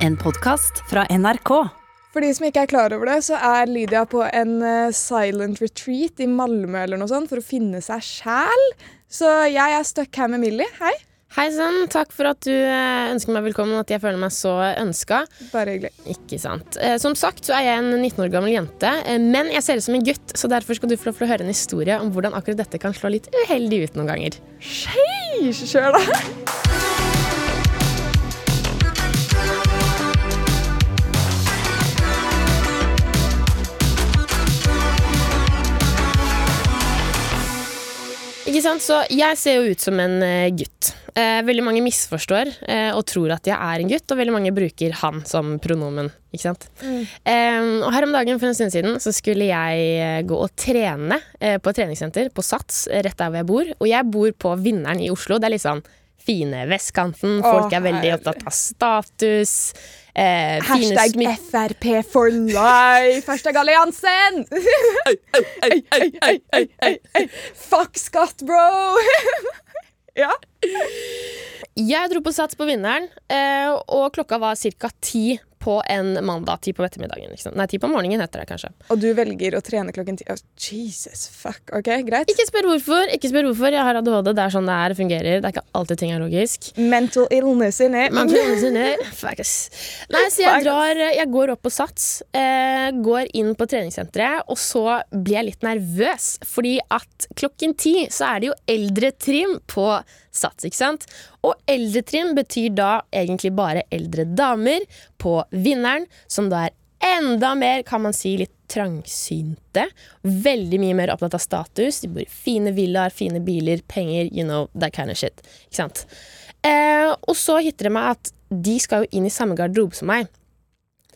En podkast fra NRK. For de som ikke er klar over det, så er Lydia på en eh, silent retreat i Malmö eller noe sånt for å finne seg sjæl. Så jeg er stuck her med Millie. Hei. Hei sann, takk for at du eh, ønsker meg velkommen, og at jeg føler meg så ønska. Bare hyggelig. Ikke sant. Eh, Som sagt så er jeg en 19 år gammel jente, men jeg ser ut som en gutt, så derfor skal du få lov til å høre en historie om hvordan akkurat dette kan slå litt uheldig ut noen ganger. Sheesh, kjør da. Ikke sant, så jeg ser jo ut som en eh, gutt. Eh, veldig mange misforstår eh, og tror at jeg er en gutt, og veldig mange bruker han som pronomen. Ikke sant? Eh, og her om dagen for en stund siden så skulle jeg eh, gå og trene eh, på et treningssenter på Sats, rett der hvor jeg bor. Og jeg bor på Vinneren i Oslo. Det er litt sånn fine vestkanten. Folk er veldig opptatt av status. Eh, Hashtag Frp for life. Hashtag alliansen. Fuck skatt, bro. ja. Jeg dro på Sats på Vinneren, eh, og klokka var ca. ti på en mandag. Ti på ettermiddagen. Liksom. Nei, ti på morgenen heter det kanskje. Og du velger å trene klokken ti. Oh, Jesus, fuck. Ok, greit. Ikke spør hvorfor. ikke spør hvorfor Jeg har ADHD. Det er sånn det er. Fungerer. Det er ikke alltid ting er logisk. Mental illness in it. illness prøver sine Fuck, us. Nei, så jeg drar Jeg går opp på Sats, eh, går inn på treningssenteret, og så blir jeg litt nervøs. Fordi at klokken ti så er det jo eldretrim på Sats, ikke sant? Og eldretrim betyr da egentlig bare eldre damer på Vinneren, som da er enda mer, kan man si, litt trangsynte. Veldig mye mer opptatt av status. De bor i fine villaer, fine biler, penger, you know, that kind of shit. Ikke sant? Eh, og så hitter det meg at de skal jo inn i samme garderobe som meg.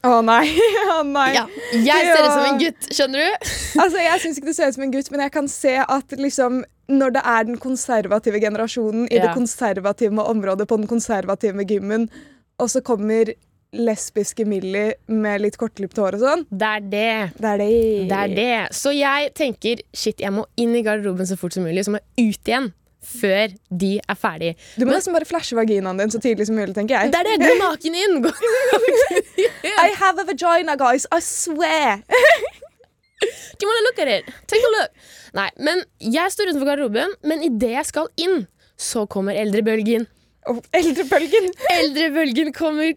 Å nei. Å nei. Ja, jeg ser ut som en gutt, skjønner du? Altså, Jeg syns ikke du ser ut som en gutt, men jeg kan se at liksom når det er den konservative generasjonen i det konservative området på den konservative gymmen, og så kommer lesbiske Millie med litt kortklipt hår og sånn Det er det. Det er det. Det er det. Så jeg tenker shit, jeg må inn i garderoben så fort som mulig, så må jeg ut igjen før de er ferdig. Du må nesten bare flashe vaginaen din så tidlig som mulig, tenker jeg. Det er det! Gå naken inn! Gå I have a vagina, guys. I swear. Do you wanna look at it? Take a look. Nei, men jeg står utenfor garderoben, men idet jeg skal inn, så kommer eldrebølgen. Oh, eldrebølgen. Eldrebølgen kommer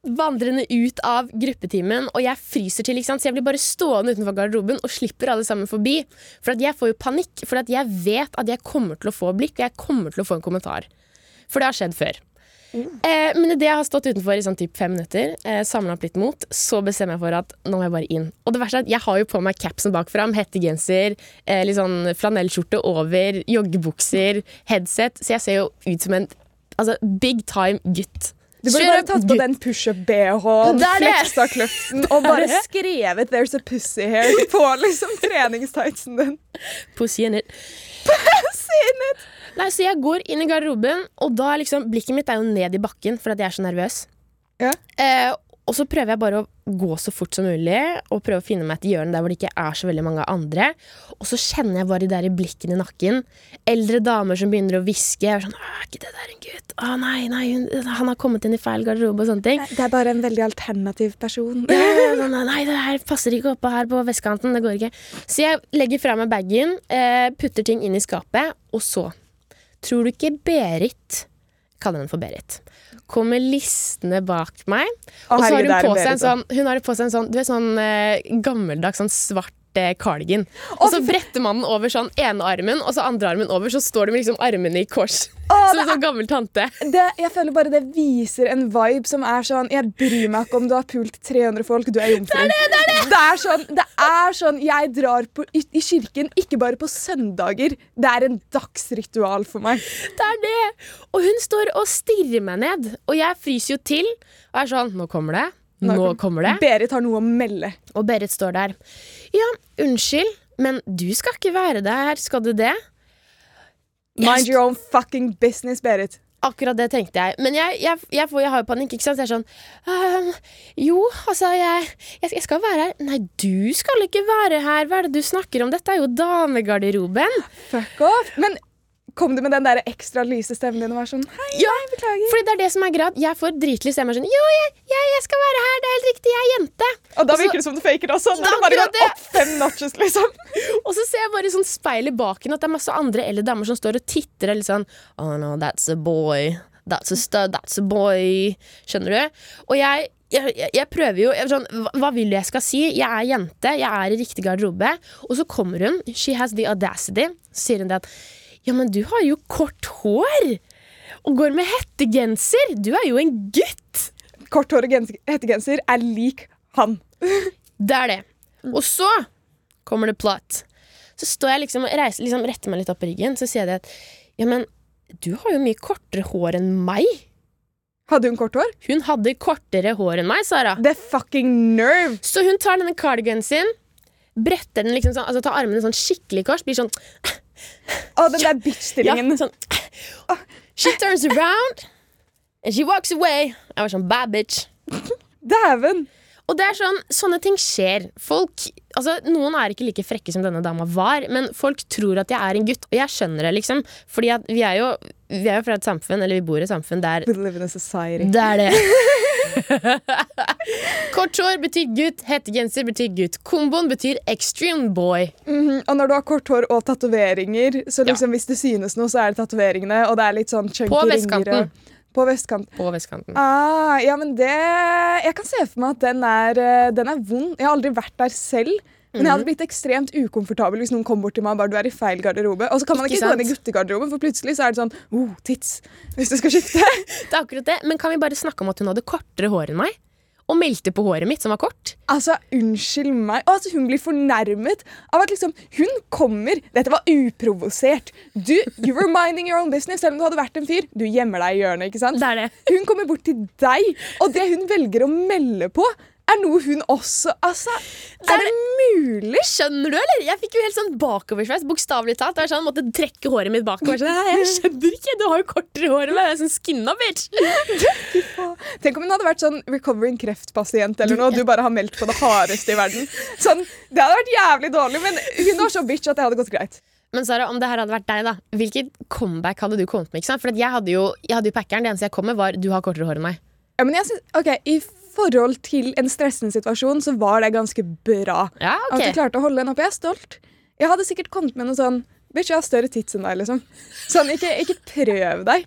vandrende ut av gruppetimen, og jeg fryser til, ikke sant? så jeg blir bare stående utenfor garderoben og slipper alle sammen forbi. For at jeg får jo panikk, for at jeg vet at jeg kommer til å få blikk, og jeg kommer til å få en kommentar. For det har skjedd før. Eh, men idet jeg har stått utenfor i sånn typ fem minutter, eh, samla opp litt mot, så bestemmer jeg for at nå må jeg bare inn. Og det verste er at jeg har jo på meg capsen bakfra, hettegenser, eh, litt sånn flanellskjorte over, joggebukser, headset, så jeg ser jo ut som en altså, big time gutt. Du burde bare tatt på den pushup-BH-en, fleksa kløften og bare skrevet 'There's a pussy here' på liksom treningstightsen din. Pussy in it. Pussy in it. Nei, så jeg går inn i garderoben, og da liksom Blikket mitt er jo ned i bakken for at jeg er så nervøs. Ja. Eh, og så prøver jeg bare å gå så fort som mulig og prøve å finne meg et hjørne der hvor det ikke er så veldig mange andre. Og så kjenner jeg bare de der blikkene i nakken. Eldre damer som begynner å hviske. Jeg er sånn, «Åh, er ikke det der en gutt? Å nei, nei, han har kommet inn i feil garderobe og sånne ting. Det er bare en veldig alternativ person. Ja, sånn, nei, det her passer ikke oppe her på vestkanten. Det går ikke. Så jeg legger fra meg bagen, eh, putter ting inn i skapet, og så Tror du ikke Berit kaller henne for Berit. Kommer listene bak meg. Å, og så har hun på seg en sånn, hun har på seg en sånn, du vet, sånn eh, gammeldags sånn svart cardigan. Og så bretter man den over sånn ene armen, og så andre armen over, så står du med liksom armene i kors. Åh, Som en sånn gammel tante. Det, jeg føler bare det viser en vibe som er sånn Jeg bryr meg ikke om du har pult 300 folk, du er jomfru. Det er det, det er det! er sånn, det er sånn Jeg drar på, i, i kirken ikke bare på søndager. Det er en dagsritual for meg. Det er det! Og hun står og stirrer meg ned, og jeg fryser jo til. Og er sånn Nå kommer det. Nå kommer det. Berit har noe å melde. Og Berit står der. Ja, unnskyld, men du skal ikke være der, skal du det? Mind your own fucking business, Berit. Akkurat det tenkte jeg. Men jeg, jeg, jeg, får, jeg har jo panikk. ikke sant? Så jeg er sånn «Ehm, Jo, altså, jeg, jeg, skal være her. Nei, du skal ikke være her. Hva er det du snakker om? Dette er jo damegarderoben. Fuck off. Men kom du med den der ekstra lyse stemmen din og var sånn Hei, Ja, hei, beklager. Fordi det er det som er greit. Jeg får dritlys stemme. Sånn, jo, jeg, jeg, jeg skal være her, det er helt riktig, jeg er jente. Og da virker det som du faker også. Når du bare går opp fem notches, liksom. Og så ser jeg bare i sånn speil i baken at det er masse andre eldre damer som står og titter og litt sånn Oh no, that's a boy. That's a stud, that's a boy. Skjønner du? Og jeg, jeg, jeg- jeg prøver jo sånn, hva, hva vil du jeg skal si? Jeg er jente, jeg er i riktig garderobe. Og så kommer hun, she has the audacity, sier hun det at Ja, men du har jo kort hår! Og går med hettegenser! Du er jo en gutt! Kort hår og hettegenser er lik han. Det er det. Og så kommer det plot. Så står jeg liksom og reiser, liksom, retter meg litt opp i ryggen, så sier jeg at Ja, men du har jo mye kortere hår enn meg. Hadde hun kort hår? Hun hadde kortere hår enn meg, Sara. The fucking nerve! Så hun tar denne cardiganen sin, bretter den liksom sånn, altså tar armene sånn skikkelig kors, blir sånn Å, den der bitch-stillingen. Ja, sånn She turns around, and she walks away. Jeg var sånn bad bitch. Dæven! Og det er sånn, Sånne ting skjer. Folk, altså Noen er ikke like frekke som denne dama var, men folk tror at jeg er en gutt. Og jeg skjønner det, liksom. Fordi at vi er jo, vi er jo fra et samfunn, eller vi bor i et samfunn der We live in a society. Det er det. Kort hår betyr gutt, hettegenser betyr gutt. Komboen betyr extreme boy. Mhm, Og når du har kort hår og tatoveringer, så liksom hvis det synes noe, så er det tatoveringene, og det er litt sånn chunky På vestkanten. og- På vestkanten. På vestkanten. Ah, ja, men det Jeg kan se for meg at den er, eh, den er vond. Jeg har aldri vært der selv. Men Mhm. jeg hadde blitt ekstremt ukomfortabel hvis noen kom bort til meg og bare du er i feil garderobe. Og så kan man Ikke ikke, gå inn i guttegarderoben, for plutselig så er det sånn oh, tits. Hvis du skal skifte. Det er akkurat det. Men kan vi bare snakke om at hun hadde kortere hår enn meg? Og meldte på håret mitt, som var kort? Altså, unnskyld meg. Og altså, hun blir fornærmet av at liksom Hun kommer Dette var uprovosert. Du, you were minding your own business, selv om du hadde vært en fyr. Du gjemmer deg i hjørnet, ikke sant? Det er det. Hun kommer bort til deg, og det hun velger å melde på, er noe hun også Altså, er er det mulig? Skjønner du, eller? Jeg fikk jo helt sånn bakoversveis, bokstavelig talt. Det sånn, jeg måtte trekke håret mitt bakover. Sånn, jeg skjønner ikke, du har jo kortere hår enn meg. Sånn skinna, bitch. Tenk om hun hadde vært sånn recovering kreftpasient eller noe, og du bare har meldt på det hardeste i verden. Sånn, Det hadde vært jævlig dårlig, men hun var så bitch at det hadde gått greit. Men Sara, om det her hadde vært deg, da hvilket comeback hadde du kommet med? For jeg hadde jo, jeg hadde jo packeren. Det eneste jeg kom med, var 'du har kortere hår enn meg'. Ja, men jeg synes, ok, I forhold til en stressende situasjon så var det ganske bra. Ja, At du klarte å holde den oppe. Jeg er stolt. Jeg hadde sikkert kommet med noe sånn Bitch, jeg har større tits enn deg, liksom. Sånn, ikke, ikke prøv deg.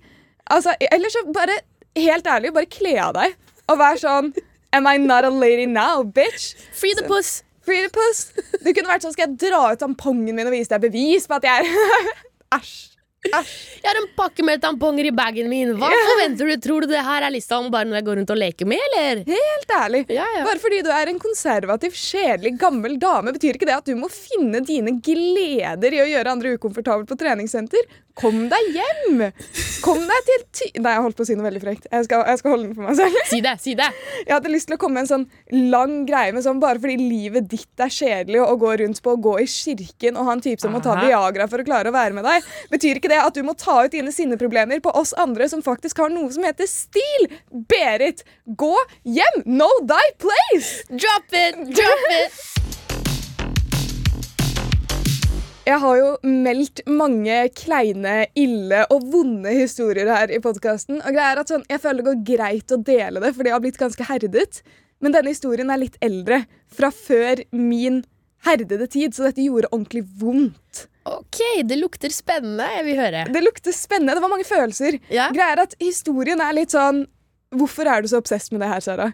Altså, eller så bare, helt ærlig, bare kle av deg. Og vær sånn Am I not a lady now, bitch? Free the puss. Free the puss. Du kunne vært sånn, Skal jeg dra ut tampongen min og vise deg bevis på at jeg er Æsj. Jeg har en pakke med tamponger i bagen min. Hva forventer du? Tror du det her er lista om bare noe jeg går rundt og leker med, eller? Helt ærlig. Ja, ja. Bare fordi du er en konservativ, kjedelig, gammel dame, betyr ikke det at du må finne dine gleder i å gjøre andre ukomfortable på treningssenter. Kom deg hjem! Kom deg til ty... Nei, jeg holdt på å si noe veldig frekt. Jeg skal, jeg skal holde den for meg selv. Si det, si det. Jeg hadde lyst til å komme med en sånn lang greie med sånn bare fordi livet ditt er kjedelig å gå rundt på og gå i kirken og ha en type som må ta Aha. Viagra for å klare å være med deg, betyr ikke det at du må ta ut dine sinneproblemer på oss andre som faktisk har noe som heter stil. Berit, gå hjem! Know thy place! Drop it, drop it. Jeg har jo meldt mange kleine, ille og vonde historier her i podkasten. Og greia er at sånn, jeg føler det går greit å dele det, fordi jeg har blitt ganske herdet. Men denne historien er litt eldre, fra før min herdede tid, så dette gjorde ordentlig vondt. Ok, det lukter spennende. Jeg vil høre. Det lukter spennende. Det var mange følelser. Ja. Greia er at historien er litt sånn Hvorfor er du så obsess med det her, Sara?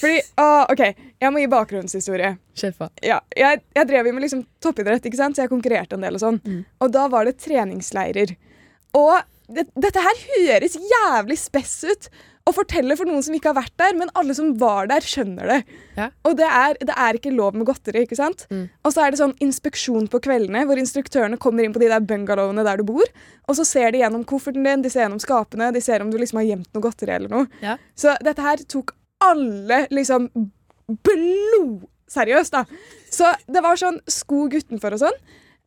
Fordi, ah, ok, Jeg må gi bakgrunnshistorie. Ja, jeg, jeg drev jo med liksom toppidrett, ikke sant? så jeg konkurrerte en del. Og sånn. Og da var det treningsleirer. Og det, dette her høres jævlig spess ut å fortelle for noen som ikke har vært der, men alle som var der, skjønner det. Ja. Og det er, det er ikke lov med godteri. ikke sant? Og så er det sånn inspeksjon på kveldene, hvor instruktørene kommer inn på de der bungalowene der du bor, og så ser de gjennom kofferten din, de ser gjennom skapene, de ser om du liksom har gjemt noe godteri eller noe. Ja. Så dette her tok alle liksom blodseriøst, da. Så det var sånn skog utenfor og sånn.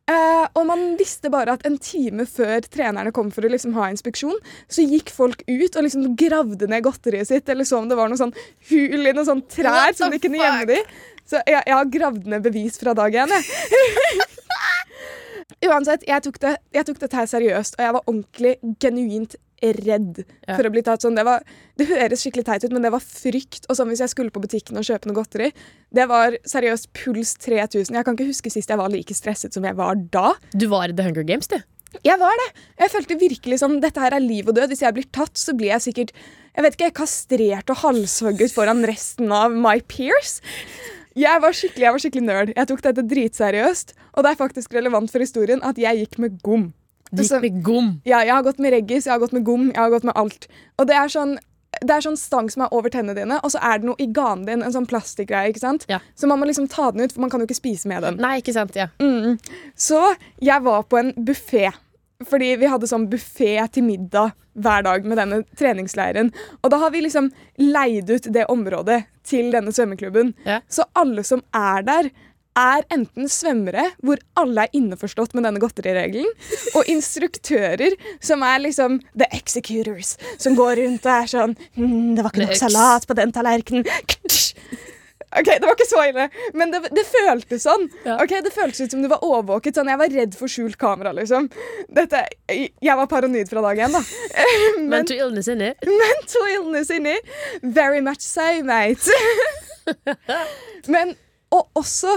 Eh, og man visste bare at en time før trenerne kom for å liksom ha inspeksjon, så gikk folk ut og liksom gravde ned godteriet sitt, eller så om det var noe sånn hul i noen sånn trær som de kunne gjemme det i. Så jeg, jeg har gravd ned bevis fra dag én, jeg. Uansett, jeg tok, det, jeg tok dette her seriøst, og jeg var ordentlig genuint redd Ja. for å bli tatt sånn. Det, var, det høres skikkelig teit ut, men det var frykt. Og sånn hvis jeg skulle på butikken og kjøpe noe godteri, det var seriøst puls 3000. Jeg kan ikke huske sist jeg var like stresset som jeg var da. Du var i The Hunger Games, du. Jeg var det. Jeg følte virkelig sånn dette her er liv og død. Hvis jeg blir tatt, så blir jeg sikkert jeg vet ikke, kastrert og halshogget foran resten av my peers. Jeg var skikkelig, jeg var skikkelig nerd. Jeg tok dette dritseriøst. Og det er faktisk relevant for historien at jeg gikk med gom. Du gikk med gom. Ja, jeg har gått med reggis, jeg har gått med gom, jeg har gått med alt. Og det er sånn det er sånn stang som er over tennene dine, og så er det noe i ganen din. En sånn plastikkgreie. ikke sant? Ja. Så man må liksom ta den ut, for man kan jo ikke spise med den. Nei, ikke sant? Ja. Mm. Så jeg var på en buffé. Fordi vi hadde sånn buffé til middag hver dag med denne treningsleiren. Og da har vi liksom leid ut det området til denne svømmeklubben. Ja. Så alle som er der, er enten svømmere, hvor alle er innforstått med denne godteriregelen, og instruktører, som er liksom the executors, som går rundt og er sånn «Hm, Det var ikke nok salat på den tallerkenen. OK, det var ikke så ille, men det, det føltes sånn. Ok, Det føltes ut som du var overvåket. sånn Jeg var redd for skjult kamera. liksom Dette, Jeg var paranoid fra dag én, da. Men Mental illness inni. mental illness inni. Very much so, mate. Men, og også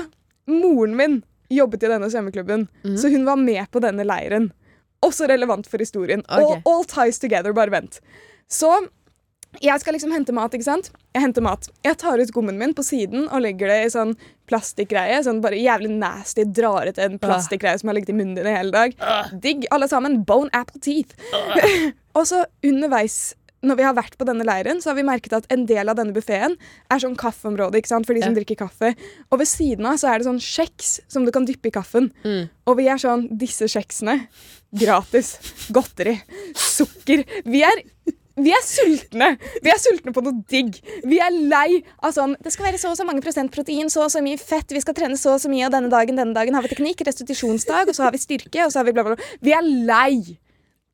moren min jobbet i denne svømmeklubben, så hun var med på denne leiren. Også relevant for historien. Okay. All, all ties together, bare vent. Så jeg skal liksom hente mat, ikke sant? Jeg henter mat. Jeg tar ut gommen min på siden og legger det i sånn plastikkgreie. Sånn bare jævlig nasty, drar ut en plastikkgreie som har ligget i munnen din i hele dag. Digg, alle sammen. Bone apple teeth. og så underveis når vi har vært på denne leiren, så har vi merket at en del av denne buffeen er sånn kaffeområde ikke sant? for de som Ja. drikker kaffe. Og ved siden av så er det sånn kjeks som du kan dyppe i kaffen. Mm. Og vi er sånn Disse kjeksene gratis. Godteri. Sukker. Vi er vi er sultne! Vi er sultne på noe digg. Vi er lei av sånn Det skal være så og så mange prosent protein, så og så mye fett, vi skal trene så og så mye, og denne dagen denne dagen har vi teknikk, restitusjonsdag, og så har vi styrke, og så har vi bla, bla, bla. Vi er lei!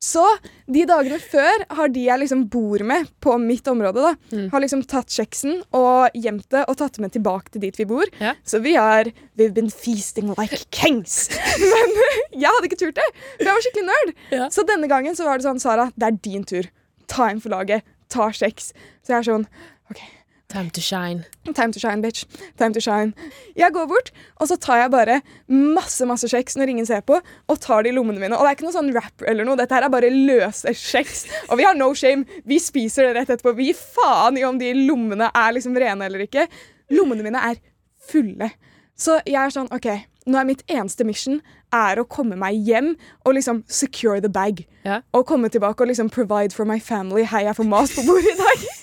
Så de dagene før har de jeg liksom bor med på mitt område, da, har liksom tatt kjeksen og gjemt det og tatt det med tilbake til dit vi bor. Ja. Så vi har We've been feasting like kings. Men jeg hadde ikke turt det, for jeg var skikkelig nerd. Ja. Så denne gangen så var det sånn, Sara, det er din tur. Ta inn for laget. Ta kjeks. Så jeg er sånn OK, Time to shine. time to shine, bitch. Time to shine. Jeg går bort, og så tar jeg bare masse masse kjeks når ingen ser på, og tar det i lommene mine. Og det er ikke noe sånn rap eller noe. Dette her er bare løse kjeks. Og vi har no shame. Vi spiser det rett etterpå. Vi gir faen i om de lommene er liksom rene eller ikke. Lommene mine er fulle. Så jeg er sånn, OK, nå er mitt eneste mission er å komme meg hjem og liksom secure the bag. Ja. Og komme tilbake og liksom provide for my family. Hei, jeg får mat på bordet i dag.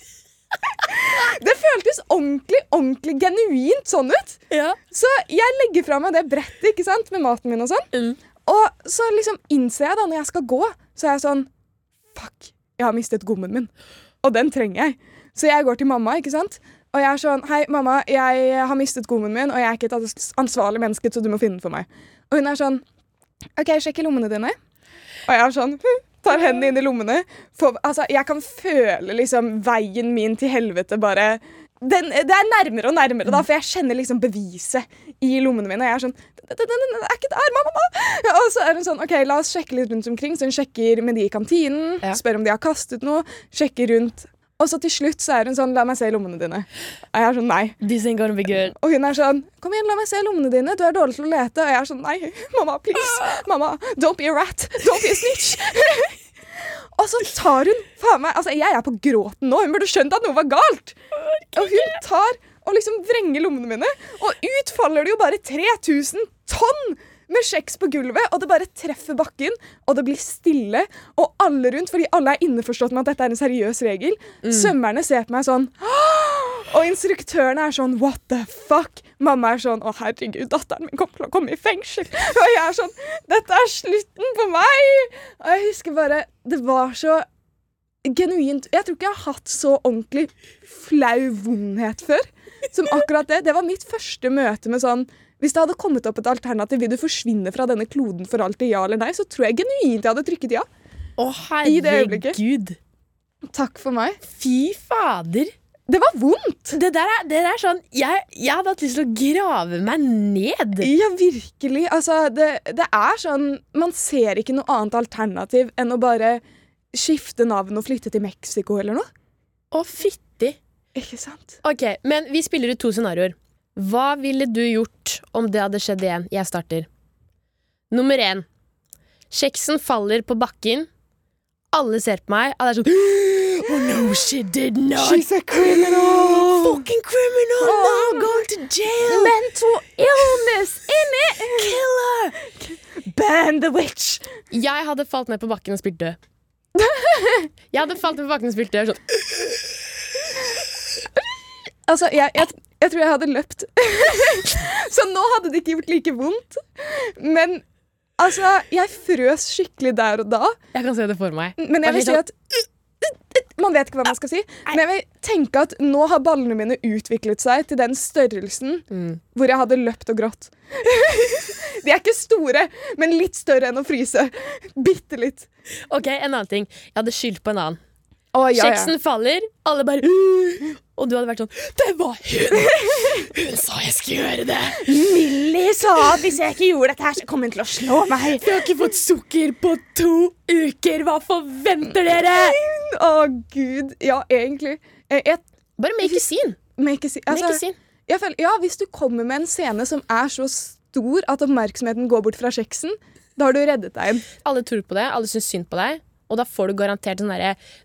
Det føltes ordentlig, ordentlig genuint sånn ut. Ja. Så jeg legger fra meg det brettet ikke sant, med maten min og sånn. Mm. Og så liksom innser jeg da, når jeg skal gå, så er jeg sånn Fuck, jeg har mistet gommen min. Og den trenger jeg. Så jeg går til mamma, ikke sant. Og jeg er sånn Hei, mamma, jeg har mistet gommen min, og jeg er ikke et ansvarlig menneske, så du må finne den for meg. Og hun er sånn OK, sjekk i lommene dine. Og jeg er sånn hm, Tar hendene inn i lommene. For, altså, jeg kan føle liksom veien min til helvete bare den, Det er nærmere og nærmere, da, for jeg kjenner liksom beviset i lommene mine. Og jeg er sånn den, den er ikke der, mamma! Og så er hun sånn OK, la oss sjekke litt rundt omkring. Så hun sjekker med de i kantinen, spør om de har kastet noe, sjekker rundt. Og så til slutt så er hun sånn La meg se lommene dine. Og jeg er sånn Nei. This ain't gonna be good. Og hun er sånn Kom igjen, la meg se lommene dine. Du er dårlig til å lete. Og jeg er sånn Nei, mamma, please. Mamma, don't be a rat. Don't be a snitch. og så tar hun faen meg Altså, jeg er på gråten nå. Hun burde skjønt at noe var galt. Og hun tar og liksom vrenger lommene mine, og ut faller det jo bare 3000 tonn med kjeks på gulvet, og det bare treffer bakken, og det blir stille, og alle rundt, fordi alle er innforstått med at dette er en seriøs regel, svømmerne ser på meg sånn og instruktørene er sånn What the fuck? Mamma er sånn Å, herregud, datteren min kommer til å komme i fengsel. Og jeg er sånn Dette er slutten på meg! Og jeg husker bare Det var så genuint Jeg tror ikke jeg har hatt så ordentlig flau vondhet før som akkurat det. Det var mitt første møte med sånn Hvis det hadde kommet opp et alternativ, vil du forsvinne fra denne kloden for alltid, ja eller nei, så tror jeg genuint jeg hadde trykket ja. Å, herregud. Takk for meg. Fy fader. Det var vondt! Det der er, det der er sånn jeg, jeg hadde hatt lyst til å grave meg ned. Ja, virkelig. Altså, det, det er sånn Man ser ikke noe annet alternativ enn å bare skifte navn og flytte til Mexico eller noe. Å, fytti. Ikke sant? Ok, men vi spiller ut to scenarioer. Hva ville du gjort om det hadde skjedd igjen? Jeg starter. Nummer én. Kjeksen faller på bakken. Alle ser på meg. Alle er sånn Oh no, she did not. She's a criminal! fucking criminal now, going to jail. Mental illness in it! Killer. Ban the witch! Jeg hadde falt ned på bakken og spilt død. Jeg hadde falt ned på bakken og spilt død. Sånn. Altså, jeg, jeg, jeg tror jeg hadde løpt. Så nå hadde det ikke gjort like vondt. Men altså, jeg frøs skikkelig der og da. Jeg kan se det for meg. Men jeg vil si at Man vet ikke hva man skal si. Men jeg vil tenke at nå har ballene mine utviklet seg til den størrelsen Mm. hvor jeg hadde løpt og grått. De er ikke store, men litt større enn å fryse. Bitte litt. Ok, En annen ting. Jeg hadde skyldt på en annen. Å, ja, ja. Kjeksen faller, alle bare! Og du hadde vært sånn Det var hun! Hun sa jeg skulle gjøre det! Millie sa at hvis jeg ikke gjorde dette, her, så kom hun til å slå meg. Jeg har ikke fått sukker på to uker! Hva forventer dere? Å, gud. Ja, egentlig. Jeg, jeg, Bare make a scene. make a Make altså, a scene. jeg føler, ja, hvis du kommer med en scene som er så stor at oppmerksomheten går bort fra kjeksen, da har du reddet deg. Alle tror på det, alle syns synd på deg. Og da får du garantert sånn,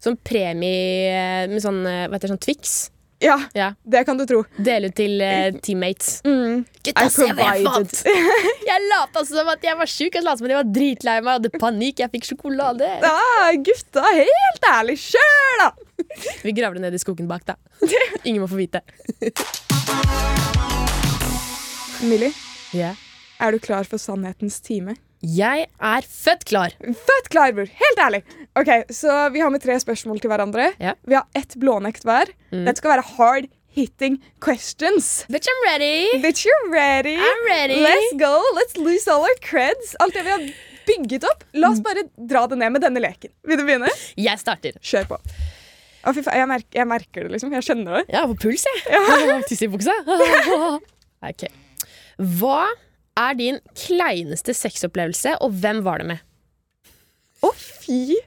sånn premie med sånn, eh, hva heter det, sånn Twix. Ja, Ja. det kan du tro. Dele ut til uh, teammates. Mm. Gutta, se hva jeg fant! Jeg lata som at jeg var sjuk, jeg som at jeg var dritlei meg, hadde panikk, jeg fikk sjokolade. Ja, gutta, helt ærlig, sjøl, da! Vi graver det ned i skogen bak, da. Ingen må få vite. Millie, yeah. er du klar for sannhetens time? Jeg er født klar. Født klar, bror. Helt ærlig. Ok, Så vi har med tre spørsmål til hverandre. Ja. Vi har ett blånekt hver. Dette skal være hard hitting questions. Bitch, I'm ready. Bitch, you're ready. I'm ready. Let's go. Let's lose all our creds. Alt det vi har bygget opp. La oss bare dra det ned med denne leken. Vil du begynne? Jeg starter. Kjør på. Å, fy faen, jeg, merker, jeg merker det, liksom. Jeg skjønner det. Jeg har på puls, jeg. Tisse i buksa. Ok. Hva er din kleineste sexopplevelse, og hvem var det med? Å, fy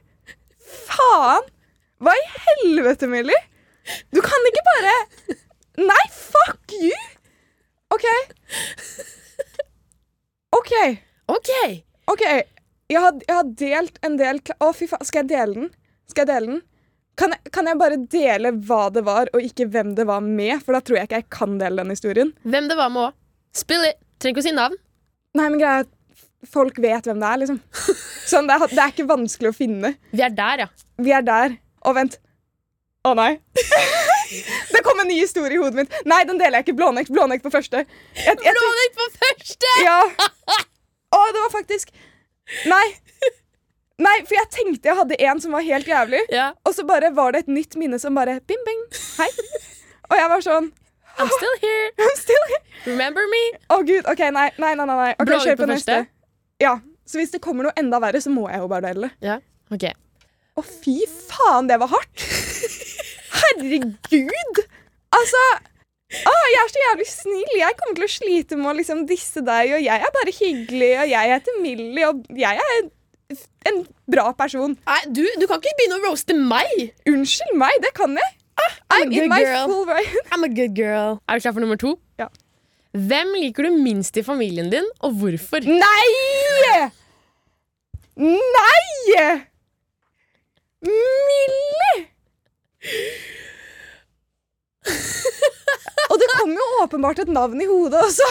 faen! Hva i helvete, Millie? Du kan ikke bare Nei, fuck you! OK. OK. OK. ok Jeg har, jeg har delt en del Å, fy faen. Skal jeg dele den? Skal jeg dele den? Kan jeg, kan jeg bare dele hva det var, og ikke hvem det var med? For da tror jeg ikke jeg kan dele den historien. Hvem det var med òg. Spill it. Trenger ikke å si navn. Nei, men greia er at folk vet hvem det er, liksom. Sånn, det er, det er ikke vanskelig å finne. Vi er der, ja. Vi er der. Og vent. Å nei. det kom en ny historie i hodet mitt. Nei, den deler jeg ikke. Blånekt. Blånekt på første. Jeg, jeg, Blånekt på første! ja. Å, det var faktisk Nei. Nei, for jeg tenkte jeg hadde en som var helt jævlig, Ja. og så bare var det et nytt minne som bare bing, bing. Hei. Og jeg var sånn I'm still here. I'm still here. Remember me? Å, gud. OK, nei. Nei, nei, nei. Ok, kjør på på neste. Ja. Så hvis det kommer noe enda verre, så må jeg jo bare dele det. Ja. OK. Å, fy faen, det var hardt! Herregud! Altså ah, Jeg er så jævlig snill. Jeg kommer til å slite med å liksom disse deg, og jeg er bare hyggelig, og jeg heter Millie, og jeg er en bra person. Nei, du, du kan ikke begynne å roaste meg! Unnskyld meg, det kan jeg. I'm good in my girl. full right. I'm a good girl. Er du klar for nummer to? Ja. Hvem liker du minst i familien din, og hvorfor? Nei! Nei! Millie! Og det kom jo åpenbart et navn i hodet også.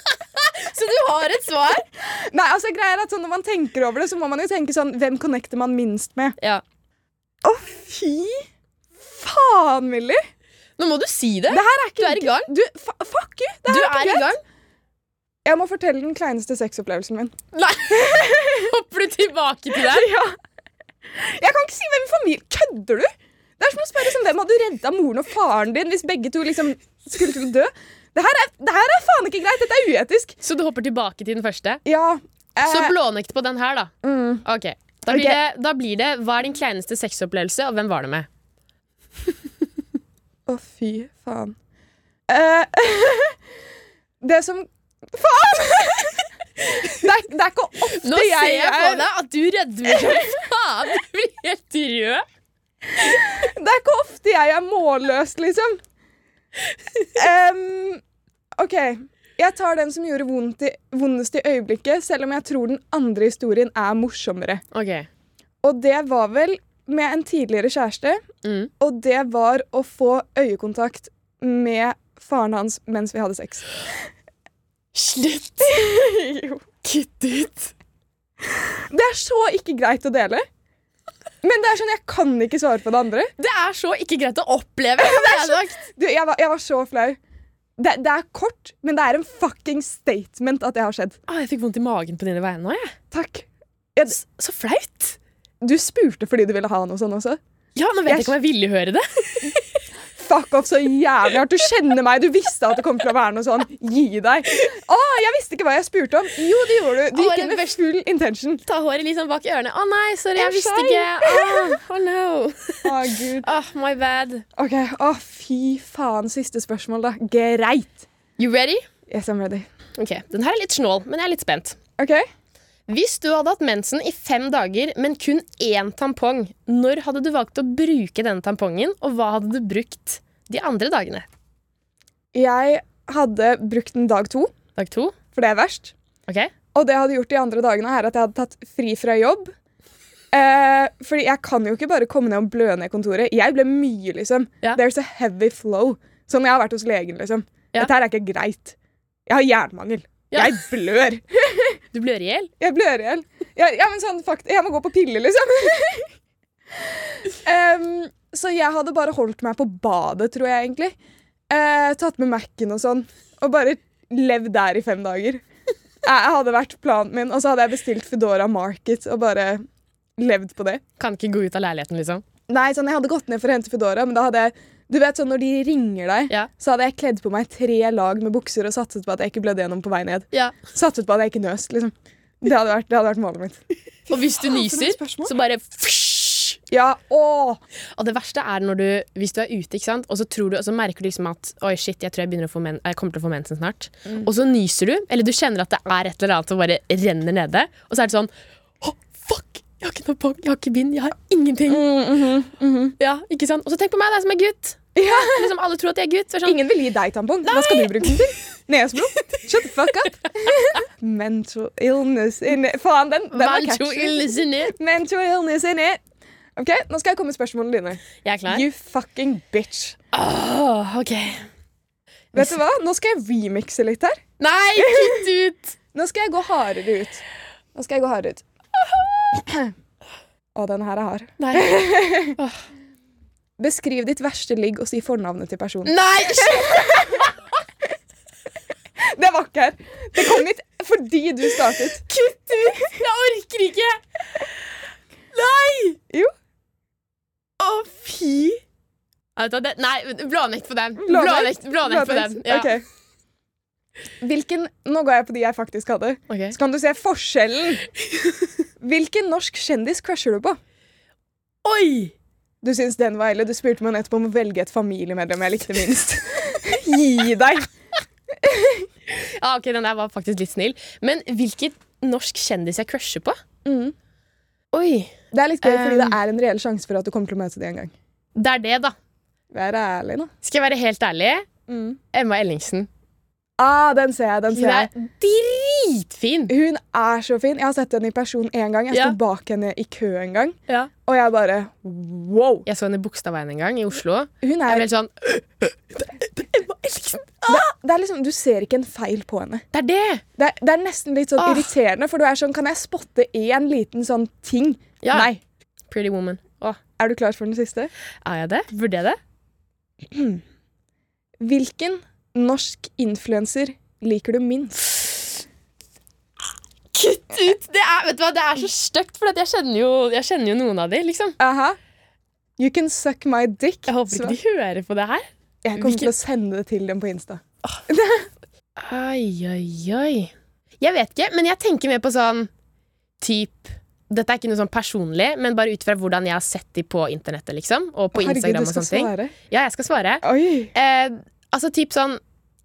Så du har et svar? Nei, altså greier at sånn, Når man tenker over det, så må man jo tenke sånn Hvem connecter man minst med? Ja. Å, fy faen, Millie! Nå må du si det. Det er ikke Du er i gang. Du, fuck you! Det Du her er er i ikke greit. gang. Jeg må fortelle den kleineste sexopplevelsen min. Nei. Hopper du tilbake til det? Ja. Jeg kan ikke si hvem i familien Kødder du? Det er som å spørre som, hvem hadde redda moren og faren din hvis begge to liksom skulle til å dø. Det her, er, det her er faen ikke greit. Dette er uetisk. Så du hopper tilbake til den første? Ja. eh, Så blånekt på den her, da. mm. Ok, Da blir, okay. Det, da blir det Hva er din kleineste sexopplevelse, og hvem var det med? Å, fy faen. Uh, det som Faen! det, er, det er ikke ofte Nå ser jeg jeg på er deg at du rødmer som faen. Du blir helt rød. Det er ikke ofte jeg er målløs, liksom. Um, OK. Jeg tar den som gjorde vondt i, vondest i øyeblikket, selv om jeg tror den andre historien er morsommere. Okay. Og det var vel med en tidligere kjæreste, Mm. og det var å få øyekontakt med faren hans mens vi hadde sex. Slutt. Jo. Kutt ut. Det er så ikke greit å dele. Men det er sånn, jeg kan ikke svare på det andre. Det er så ikke greit å oppleve. Det sagt. Du, jeg, var, jeg var så flau. Det, det er kort, men det er en fucking statement at det har skjedd. Ah, jeg fikk vondt i magen på dine vegne nå, jeg. Takk. S- Så flaut. Du spurte fordi du ville ha noe sånn også. Ja, nå vet jeg Jeg- ikke om jeg ville høre det. Fuck off så jævlig hardt. Du kjenner meg, du visste at det kom til å være noe sånn. Gi deg. Å, jeg visste ikke hva jeg spurte om. Jo, det gjorde du. Du gikk inn med full intention. Ta håret liksom bak ørene. Å nei, sorry, jeg Jeg visste ikke. Åh, oh no. Å, gud. Oh, my bad. OK. Å, fy faen. Siste spørsmål, da. Greit. You ready? Yes, I'm ready. Ok, Den her er litt snål, men jeg er litt spent. OK. Hvis du hadde hatt mensen i fem dager, men kun én tampong, når hadde du valgt å bruke denne tampongen, og hva hadde du brukt de andre dagene? Jeg hadde brukt den dag to, Dag to? for det er verst. Okay. Og det jeg hadde gjort de andre dagene, er at jeg hadde tatt fri fra jobb. Eh, fordi jeg kan jo ikke bare komme ned og blø ned kontoret. Jeg ble mye, liksom. Ja. There's a heavy flow. Som jeg har vært hos legen, liksom. Ja. Dette her er ikke greit. Jeg har jernmangel. Ja. Jeg blør. Du blør i hjel? Jeg blør i hjel. Ja, ja, men sånn, fakt jeg må gå på piller, liksom. um, så jeg hadde bare holdt meg på badet, tror jeg egentlig. Uh, tatt med Mac-en og sånn. Og bare levd der i fem dager. Jeg hadde vært planen min, og så hadde jeg bestilt Foodora Market og bare levd på det. Kan ikke gå ut av leiligheten, liksom. Nei, sånn, Jeg hadde gått ned for å hente Foodora, men da hadde jeg du vet sånn, Når de ringer deg, Ja. så hadde jeg kledd på meg tre lag med bukser og satset på at jeg ikke blødde gjennom på vei ned. Ja. Satset på at jeg ikke nøst. liksom. Det hadde vært, det hadde vært målet mitt. Og hvis du nyser, så bare fysj! Ja, åh. Og det verste er når du, hvis du er ute, ikke sant? og så, tror du, og så merker du liksom at Oi, shit, jeg tror jeg, begynner å få men, jeg kommer til å få mensen snart. Og så nyser du, eller du kjenner at det er et eller annet som bare renner nede. Og så er det sånn! Jeg har ikke noe pong, jeg har ikke bind, jeg har ingenting. Ja, ikke sant? Og så tenk på meg, er som er gutt. Ja. Liksom Alle tror at jeg er gutt. så er Sånn, Ingen vil gi deg tampong. Hva skal du bruke den til? Nesblod? Shut the fuck up. Mental illness in it. Faen, den, den var Mental catchy. illness in it. Mental illness in it. Ok, Nå skal jeg komme med spørsmålene dine. Jeg er klar. You fucking bitch. Oh, ok. Vet du hva? Nå skal jeg remixe litt her. Nei, kutt ut! Nå skal jeg gå hardere ut. Nå skal jeg gå hardere ut. Å, den her er hard. Nei. Beskriv ditt verste ligg og si fornavnet til personen. Nei! Det var ikke her. Det kom hit fordi du startet. Kutt ut! Jeg orker ikke! Nei! Jo. Å, fy. Nei, blånekt på den. Blånekt, blånekt på den. Ja. Okay. Hvilken, nå går jeg på de jeg faktisk hadde. Okay. Så kan du se forskjellen. Hvilken norsk kjendis crusher du på? Oi! Du syns den var ille. Du spurte meg nettopp om å velge et familiemedlem jeg likte minst. Gi deg! Ja, ok, Den der var faktisk litt snill. Men hvilken norsk kjendis jeg crusher på? Mm. Oi. Det er litt gøy, fordi det Um. er en reell sjanse for at du kommer til å møte dem en gang. Det er det, da. Vær ærlig nå. Skal jeg være helt ærlig? Emma Ellingsen. Ah, den ser jeg. den ser jeg. Hun er dritfin. Hun er så fin. Jeg har sett henne i person én gang. Jeg sto bak henne i kø en gang, Ja. og jeg bare wow. Jeg så henne i Bogstadveien en gang, i Oslo. Hun Jeg er, ble helt sånn det er liksom, Du ser ikke en feil på henne. Det er det! Det er, det er nesten litt sånn ah. irriterende, for du er sånn Kan jeg spotte én liten sånn ting? Ja. Nei. Pretty Woman. Oh. Er du klar for den siste? er jeg det? Burde jeg det? Hvilken norsk influenser liker du minst? Kutt ut! Det er, vet du hva, det er så stygt, for jeg, kjenner jo, jeg kjenner jo noen av de, liksom. Aha. You can suck my dick. Jeg håper ikke de hører på det her. Jeg kommer til å sende det til dem på Insta. Oi, oi, oi. Jeg vet ikke, men jeg tenker mer på sånn typ Dette er ikke noe sånn personlig, men bare ut fra hvordan jeg har sett de på internettet. liksom Og på Herregud, Instagram og sånne ting svare. Ja, jeg skal svare. Eh, altså typ sånn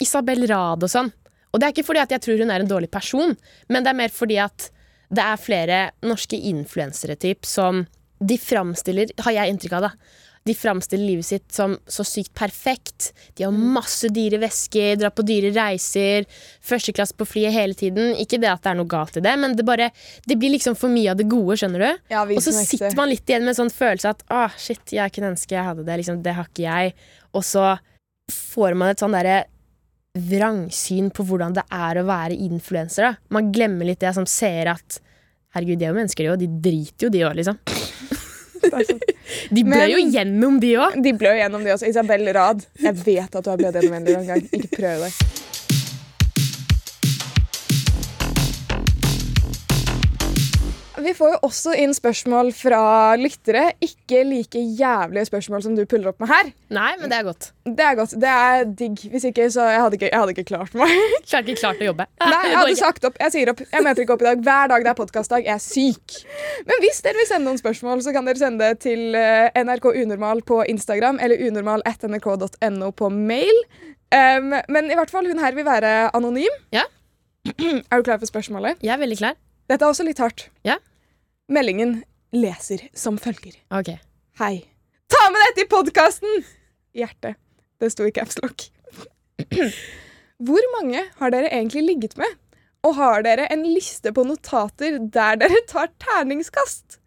Isabel Rad og sånn. Og det er ikke fordi at jeg tror hun er en dårlig person, men det er mer fordi at det er flere norske influensere typ som de framstiller, har jeg inntrykk av, da. De framstiller livet sitt som så sykt perfekt. De har masse dyre vesker, drar på dyre reiser, førsteklasse på flyet hele tiden. Ikke det at det er noe galt i det, men det, bare, det blir liksom for mye av det gode, skjønner du? Ja, Og så sitter man litt igjen med en sånn følelse at ah, shit, jeg kunne ønske jeg hadde det. Liksom, det har ikke jeg. Og så får man et sånn derre vrangsyn på hvordan det er å være influenser. Man glemmer litt det som ser at herregud, de er jo mennesker, de òg. De driter jo, de òg, liksom. Sånn. De blør jo gjennom, de òg. De blør gjennom de også. Isabel Rad, jeg vet at du har blødd gjennom en gang. Ikke prøv det. Vi får jo også inn spørsmål fra lyttere. Ikke like jævlige spørsmål som du puller opp med her. Nei, men det er godt. Det er godt. Det er digg. Hvis ikke, så jeg hadde ikke, jeg hadde ikke klart meg. Klarer ikke klart å jobbe. Nei, jeg hadde sagt opp. Jeg sier opp. Jeg møter ikke opp i dag. Hver dag det er podkastdag. Jeg er syk. Men hvis dere vil sende noen spørsmål, så kan dere sende det til eh, NRK Unormal på Instagram eller unormal.nrk.no på mail. Um, men i hvert fall, hun her vil være anonym. Ja. er du klar for spørsmålet? Jeg er veldig klar. Dette er også litt hardt. Ja. Meldingen leser som følger. Ok. Hei. Ta med dette i podkasten! Hjerte. Det sto i capslock. Hvor mange har dere egentlig ligget med? Og har dere en liste på notater der dere tar terningskast?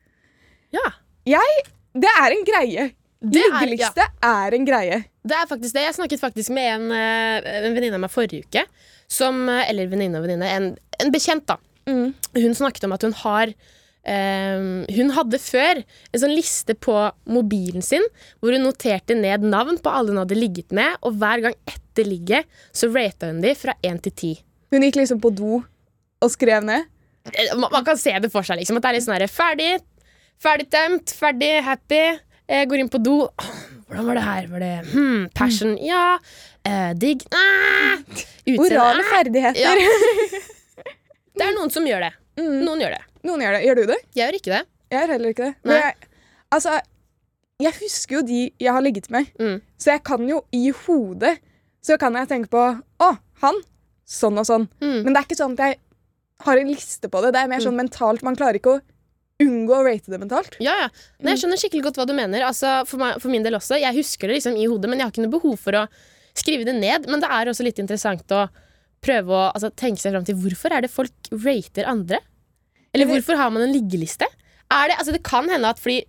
Ja. Jeg Det er en greie. Det er- ja. er en greie. Det er faktisk det. Jeg snakket faktisk med en, eh, en venninne av meg forrige uke. Som, eh, eller venninne og venninne. En, en bekjent, da. Mm. Hun snakket om at hun har ehm, Hun hadde før en sånn liste på mobilen sin hvor hun noterte ned navn på alle hun hadde ligget med, og hver gang etter ligget så rata hun de fra én til ti. Hun gikk liksom på do og skrev ned. Eh, Man, man kan se det for seg, liksom. At det er litt sånn her, Ferdig, ferdig tømt, ferdig, happy. Jeg går inn på do. Hvordan var det her? Var det hmm, passion? Ja. Eh, digg? Ah, utseende? Orale Ah. ferdigheter. Ja. Det er noen som gjør det. Mm. Noen gjør det. Noen gjør det. Gjør du det? Jeg gjør ikke det. Jeg gjør heller ikke det. Men jeg, altså, jeg husker jo de jeg har ligget med, Mm. så jeg kan jo i hodet så kan jeg tenke på Å, han. Sånn og sånn. Mm. Men det er ikke sånn at jeg har en liste på det. Det er mer sånn mentalt. Man klarer ikke å unngå å rate det mentalt. Ja, ja. Nei, jeg skjønner skikkelig godt hva du mener. Altså, for, meg, for min del også. Jeg husker det liksom i hodet, men jeg har ikke noe behov for å skrive det ned. Men det er også litt interessant å prøve å altså, tenke seg fram til hvorfor er det folk rater andre? Eller hvorfor har man en liggeliste? Er det, altså, det kan hende at fordi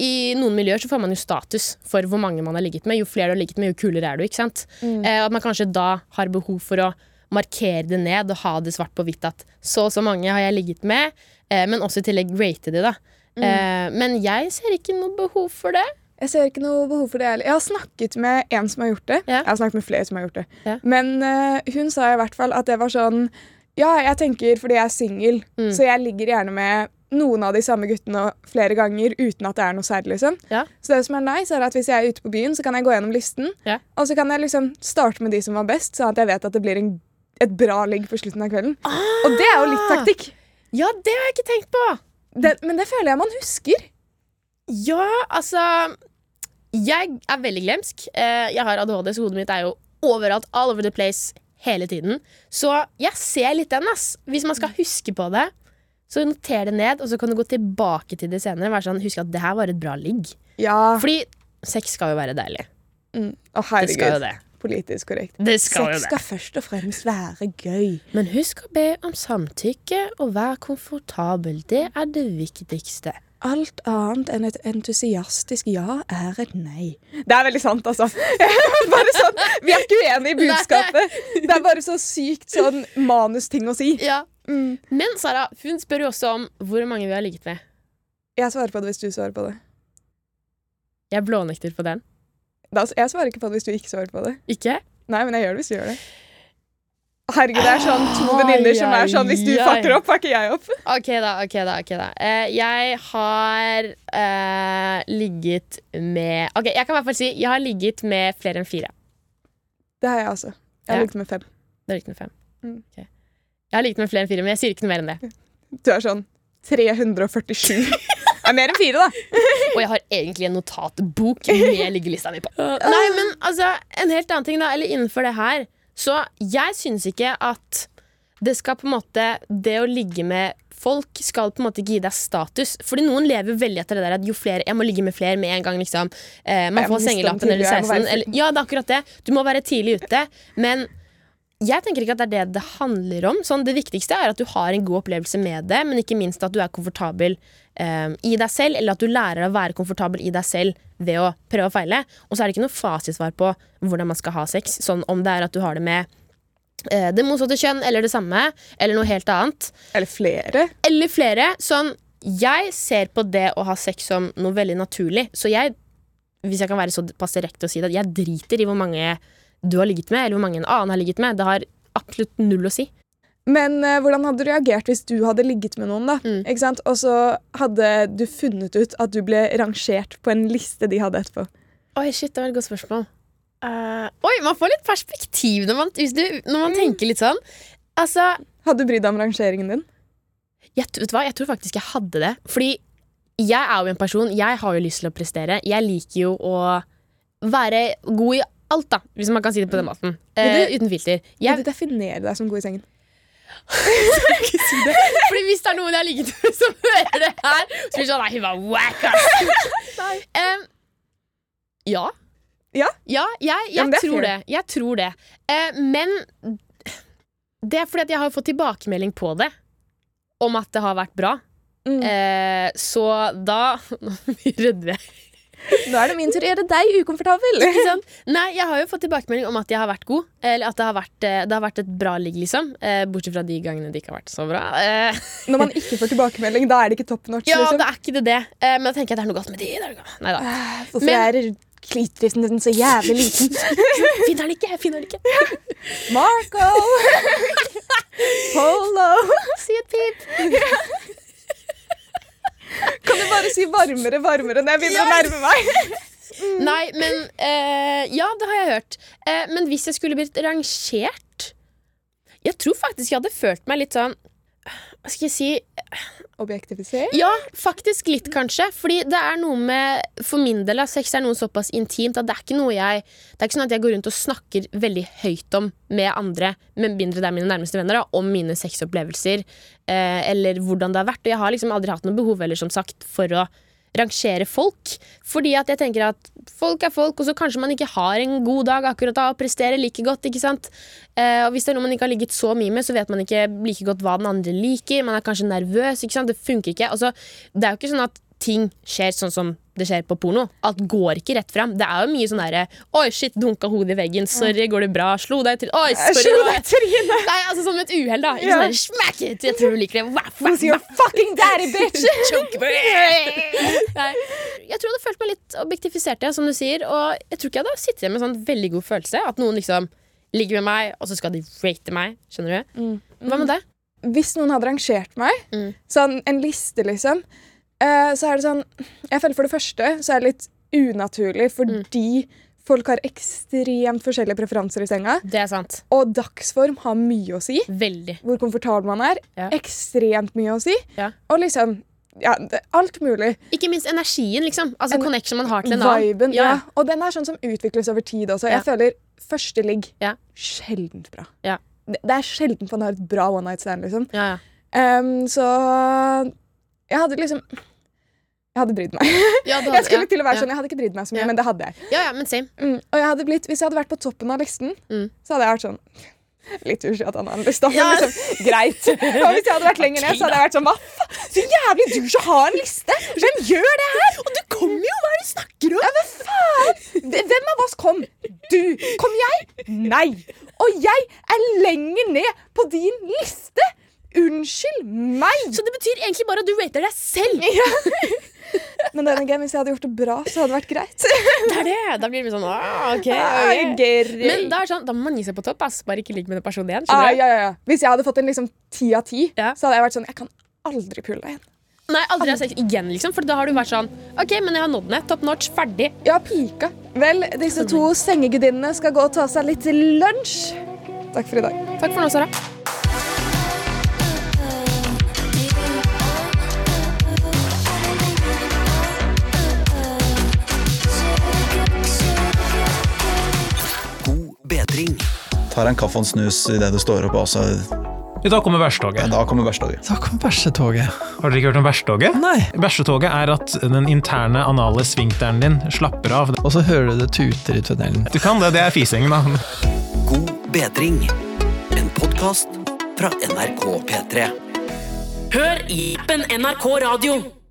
i noen miljøer så får man jo status for hvor mange man har ligget med. Jo flere du har ligget med, jo kulere er du. ikke sant? Eh, at man kanskje da har behov for å markere det ned og ha det svart på hvitt at så og så mange har jeg ligget med, eh, men også i tillegg rate de, da. Eh, men jeg ser ikke noe behov for det. Jeg ser ikke noe behov for det heller. Jeg har snakket med en som har gjort det. Ja. Jeg har snakket med flere som har gjort det. Ja. Men uh, hun sa i hvert fall at det var sånn Ja, jeg tenker fordi jeg er singel, Mm. så jeg ligger gjerne med noen av de samme guttene flere ganger uten at det er noe særlig. liksom. Ja. Så det som er nice, er at hvis jeg er ute på byen, så kan jeg gå gjennom listen, Ja. og så kan jeg liksom starte med de som var best, sånn at jeg vet at det blir en, et bra ligg på slutten av kvelden. Og det er jo litt taktikk. Ja, det har jeg ikke tenkt på! Det, men det føler jeg man husker. Ja, altså Jeg er veldig glemsk. Eh, jeg har ADHD, så hodet mitt er jo overalt. All over the place hele tiden. Så jeg ser litt den, ass. Hvis man skal huske på det, så noter det ned, og så kan du gå tilbake til det senere. Være sånn, Husk at det her var et bra ligg. Ja. Fordi sex skal jo være deilig. Mm. Å, Det skal jo det. Politisk korrekt. Det skal jo Sex det. skal først og fremst være gøy. Men husk å be om samtykke og være komfortabel. Det er det viktigste. Alt annet enn et entusiastisk ja er et nei. Det er veldig sant, altså. bare sånn, Vi er ikke uenige i budskapet. Det er bare så sykt sånn manusting å si. Ja. Mm. Men Sara, hun spør jo også om hvor mange vi har ligget med. Jeg svarer på det hvis du svarer på det. Jeg blånekter på den. Da, jeg svarer ikke på det hvis du ikke svarer på det. Ikke? Nei, men jeg gjør det hvis du gjør det. Herregud, det er sånn to venninner som er sånn Hvis du fucker opp, fucker jeg opp. Ok da, ok da. ok da eh, Jeg har eh, ligget med Ok, jeg kan i hvert fall si Jeg har ligget med flere enn fire. Det har jeg også. Jeg har Ja. ligget med fem. Du har ligget med fem. Mm. Ok. Jeg har ligget med flere enn fire, men jeg sier ikke noe mer enn det. Du er sånn 347. Det er mer enn fire, da. Og jeg har egentlig en notatbok med liggelista mi på. Nei, men altså, en helt annen ting, da. Eller innenfor det her. Så jeg syns ikke at det skal på en måte Det å ligge med folk skal på en måte ikke gi deg status. Fordi noen lever veldig etter det der at jo flere Jeg må ligge med flere med en gang, liksom. Eh, man får sengelappen eller tidlig, 16. Eller, ja, det er akkurat det. Du må være tidlig ute. Men jeg tenker ikke at det er det det handler om. Sånn, det viktigste er at du har en god opplevelse med det, men ikke minst at du er komfortabel eh, i deg selv, eller at du lærer å være komfortabel i deg selv ved å prøve og feile. Og så er det ikke noe fasitsvar på hvordan man skal ha sex. Sånn om det er at du har det med eh, det motsatte kjønn eller det samme, eller noe helt annet. Eller flere. Eller flere. Sånn, jeg ser på det å ha sex som noe veldig naturlig. Så jeg, hvis jeg kan være såpass direkte og si det, jeg driter i hvor mange du har ligget med, eller hvor mange en annen har ligget med. Det har absolutt null å si. Men uh, hvordan hadde du reagert hvis du hadde ligget med noen, da? Mm. Ikke sant? Og så hadde du funnet ut at du ble rangert på en liste de hadde etterpå. Oi, shit, det var et godt spørsmål. Uh, oi, man får litt perspektiv når man, du, når man tenker litt sånn. Altså, Hadde du brydd deg om rangeringen din? jeg, vet du hva? jeg tror faktisk jeg hadde det. Fordi jeg er jo en person Jeg har jo lyst til å prestere. Jeg liker jo å være god i alt, da, hvis man kan si det på den måten. Uh, du- uten filter. Vil du definere deg som god i sengen? Fordi hvis det er noen jeg har ligget med som hører det her, så blir det sånn Nei, hun var wack, ass. Um, ja. Ja? Ja, jeg, jeg det tror det. Jeg tror det. Uh, men det er fordi at jeg har fått tilbakemelding på det. Om at det har vært bra. Mm. Uh, så da Nå redder jeg. Nå er det min tur å gjøre deg ukomfortabel. Nei, jeg har jo fått tilbakemelding om at jeg har vært god. Eller at det har vært, eh, det har vært et bra ligg, liksom. Eh, bortsett fra de gangene det ikke har vært så bra. Eh, Når man ikke får tilbakemelding, da er det ikke top notch. ja, liksom. det er ikke det det. Men da tenker jeg at det er noe galt med de. Det er. Nei da. Hvorfor Men- er klitorisen din så jævlig liten? Finner den ikke! Jeg finner den ikke. Marco! Polo! Si et pip. Si varmere, varmere når jeg begynner å nærme meg? Nei, men eh, Ja, det har jeg hørt. Eh, men hvis jeg skulle blitt rangert Jeg tror faktisk jeg hadde følt meg litt sånn Hva skal jeg si Objektifisert? Ja, faktisk litt, kanskje. Fordi det er noe med For min del av sex er noe såpass intimt at det er ikke noe jeg Det er ikke sånn at jeg går rundt og snakker veldig høyt om med andre, med mindre det er mine nærmeste venner, da, om mine sexopplevelser. Eh, eller hvordan det har vært. Og jeg har liksom aldri hatt noe behov eller som sagt for å rangere folk. Fordi at jeg tenker at folk er folk, og så kanskje man ikke har en god dag akkurat da og presterer like godt. ikke sant? Eh, og hvis det er noe man ikke har ligget så mye med, så vet man ikke like godt hva den andre liker. Man er kanskje nervøs. ikke sant? Det funker ikke. Altså, det er jo ikke sånn at ting skjer sånn som det skjer på porno. Alt går ikke rett fram. Det er jo mye sånn derre Oi, shit, dunka hodet i veggen. Sorry, går det bra? Slo deg til Oi, sorry. slo deg i trynet! Nei, altså Som et uhell, da. Ikke Ja. sånn smack it! Jeg tror du liker det. Waff, waff, Who's your fucking daddy, bitch? Nei, jeg tror jeg hadde følt meg litt objektifisert, ja, som du sier. Og jeg tror ikke jeg hadde sittet igjen med en sånn veldig god følelse. At noen liksom ligger med meg, og så skal de rate meg. Skjønner du? Hva med det? Hvis noen hadde rangert meg, Mm. sånn en liste, liksom, eh, så er det sånn Jeg føler for det første så er det litt unaturlig fordi folk har ekstremt forskjellige preferanser i senga. Det er sant. Og dagsform har mye å si. Veldig. Hvor komfortabel man er. Ja. Ekstremt mye å si. Ja. Og liksom ja, alt mulig. Ikke minst energien, liksom. Altså En- connection man har til en annen. Viben. Ja. Og den er sånn som utvikles over tid også. Jeg Ja. føler første ligg Ja. sjeldent bra. Ja. Det, er sjeldent man har et bra one night stand, liksom. Ja, ja. Um, så jeg hadde liksom Jeg hadde brydd meg. Ja, hadde- Jeg skulle ja, til å være ja. sånn, jeg hadde ikke brydd meg så mye, men det hadde jeg. Ja, ja, men same. Mm. Og jeg hadde blitt, hvis jeg hadde vært på toppen av listen, Mm. så hadde jeg vært sånn Litt usky at han har en liste, men liksom, greit. Og hvis jeg hadde vært lenger ned, så hadde jeg vært sånn Hva faen? Så jævlig douche å ha en liste! Hvem gjør det her? Og du kommer jo, hva er det du snakker om? Ja, men faen! Hvem av oss kom? Du. Kom jeg? Nei. Og jeg er lenger ned på din liste! Unnskyld meg! Så det betyr egentlig bare at du rater deg selv. Men denne game, hvis jeg hadde gjort det bra, så hadde det vært greit. Det er det. Da blir det sånn ah, ok, okay. Men da, sånn, da må man gi seg på topp. Ass. Bare ikke ligg med den personen igjen. Ah, ja, ja, ja. Hvis jeg hadde fått en liksom ti av ti, Ja. så hadde jeg vært sånn Jeg kan aldri pulle deg igjen. Nei, aldri ha sex igjen, liksom. For da har du vært sånn OK, men jeg har nådd ned. Top notch. Ferdig. Ja, pika. Vel, disse to sengegudinnene skal gå og ta seg litt lunsj. Takk for i dag. Takk for nå, Sara. Tar en kaffe og en snus idet du står opp, og Da I dag kommer bæsjetoget. Da kommer bæsjdager. Da kommer bæsjetoget. Har dere ikke hørt om bæsjetoget? Nei. Bæsjetoget er at den interne anale svinkteren din slapper av. Og så hører du det tuter i tunnelen. Du kan det, det er fising, da. God bedring. En podkast fra NRK P3. Hør i appen NRK Radio.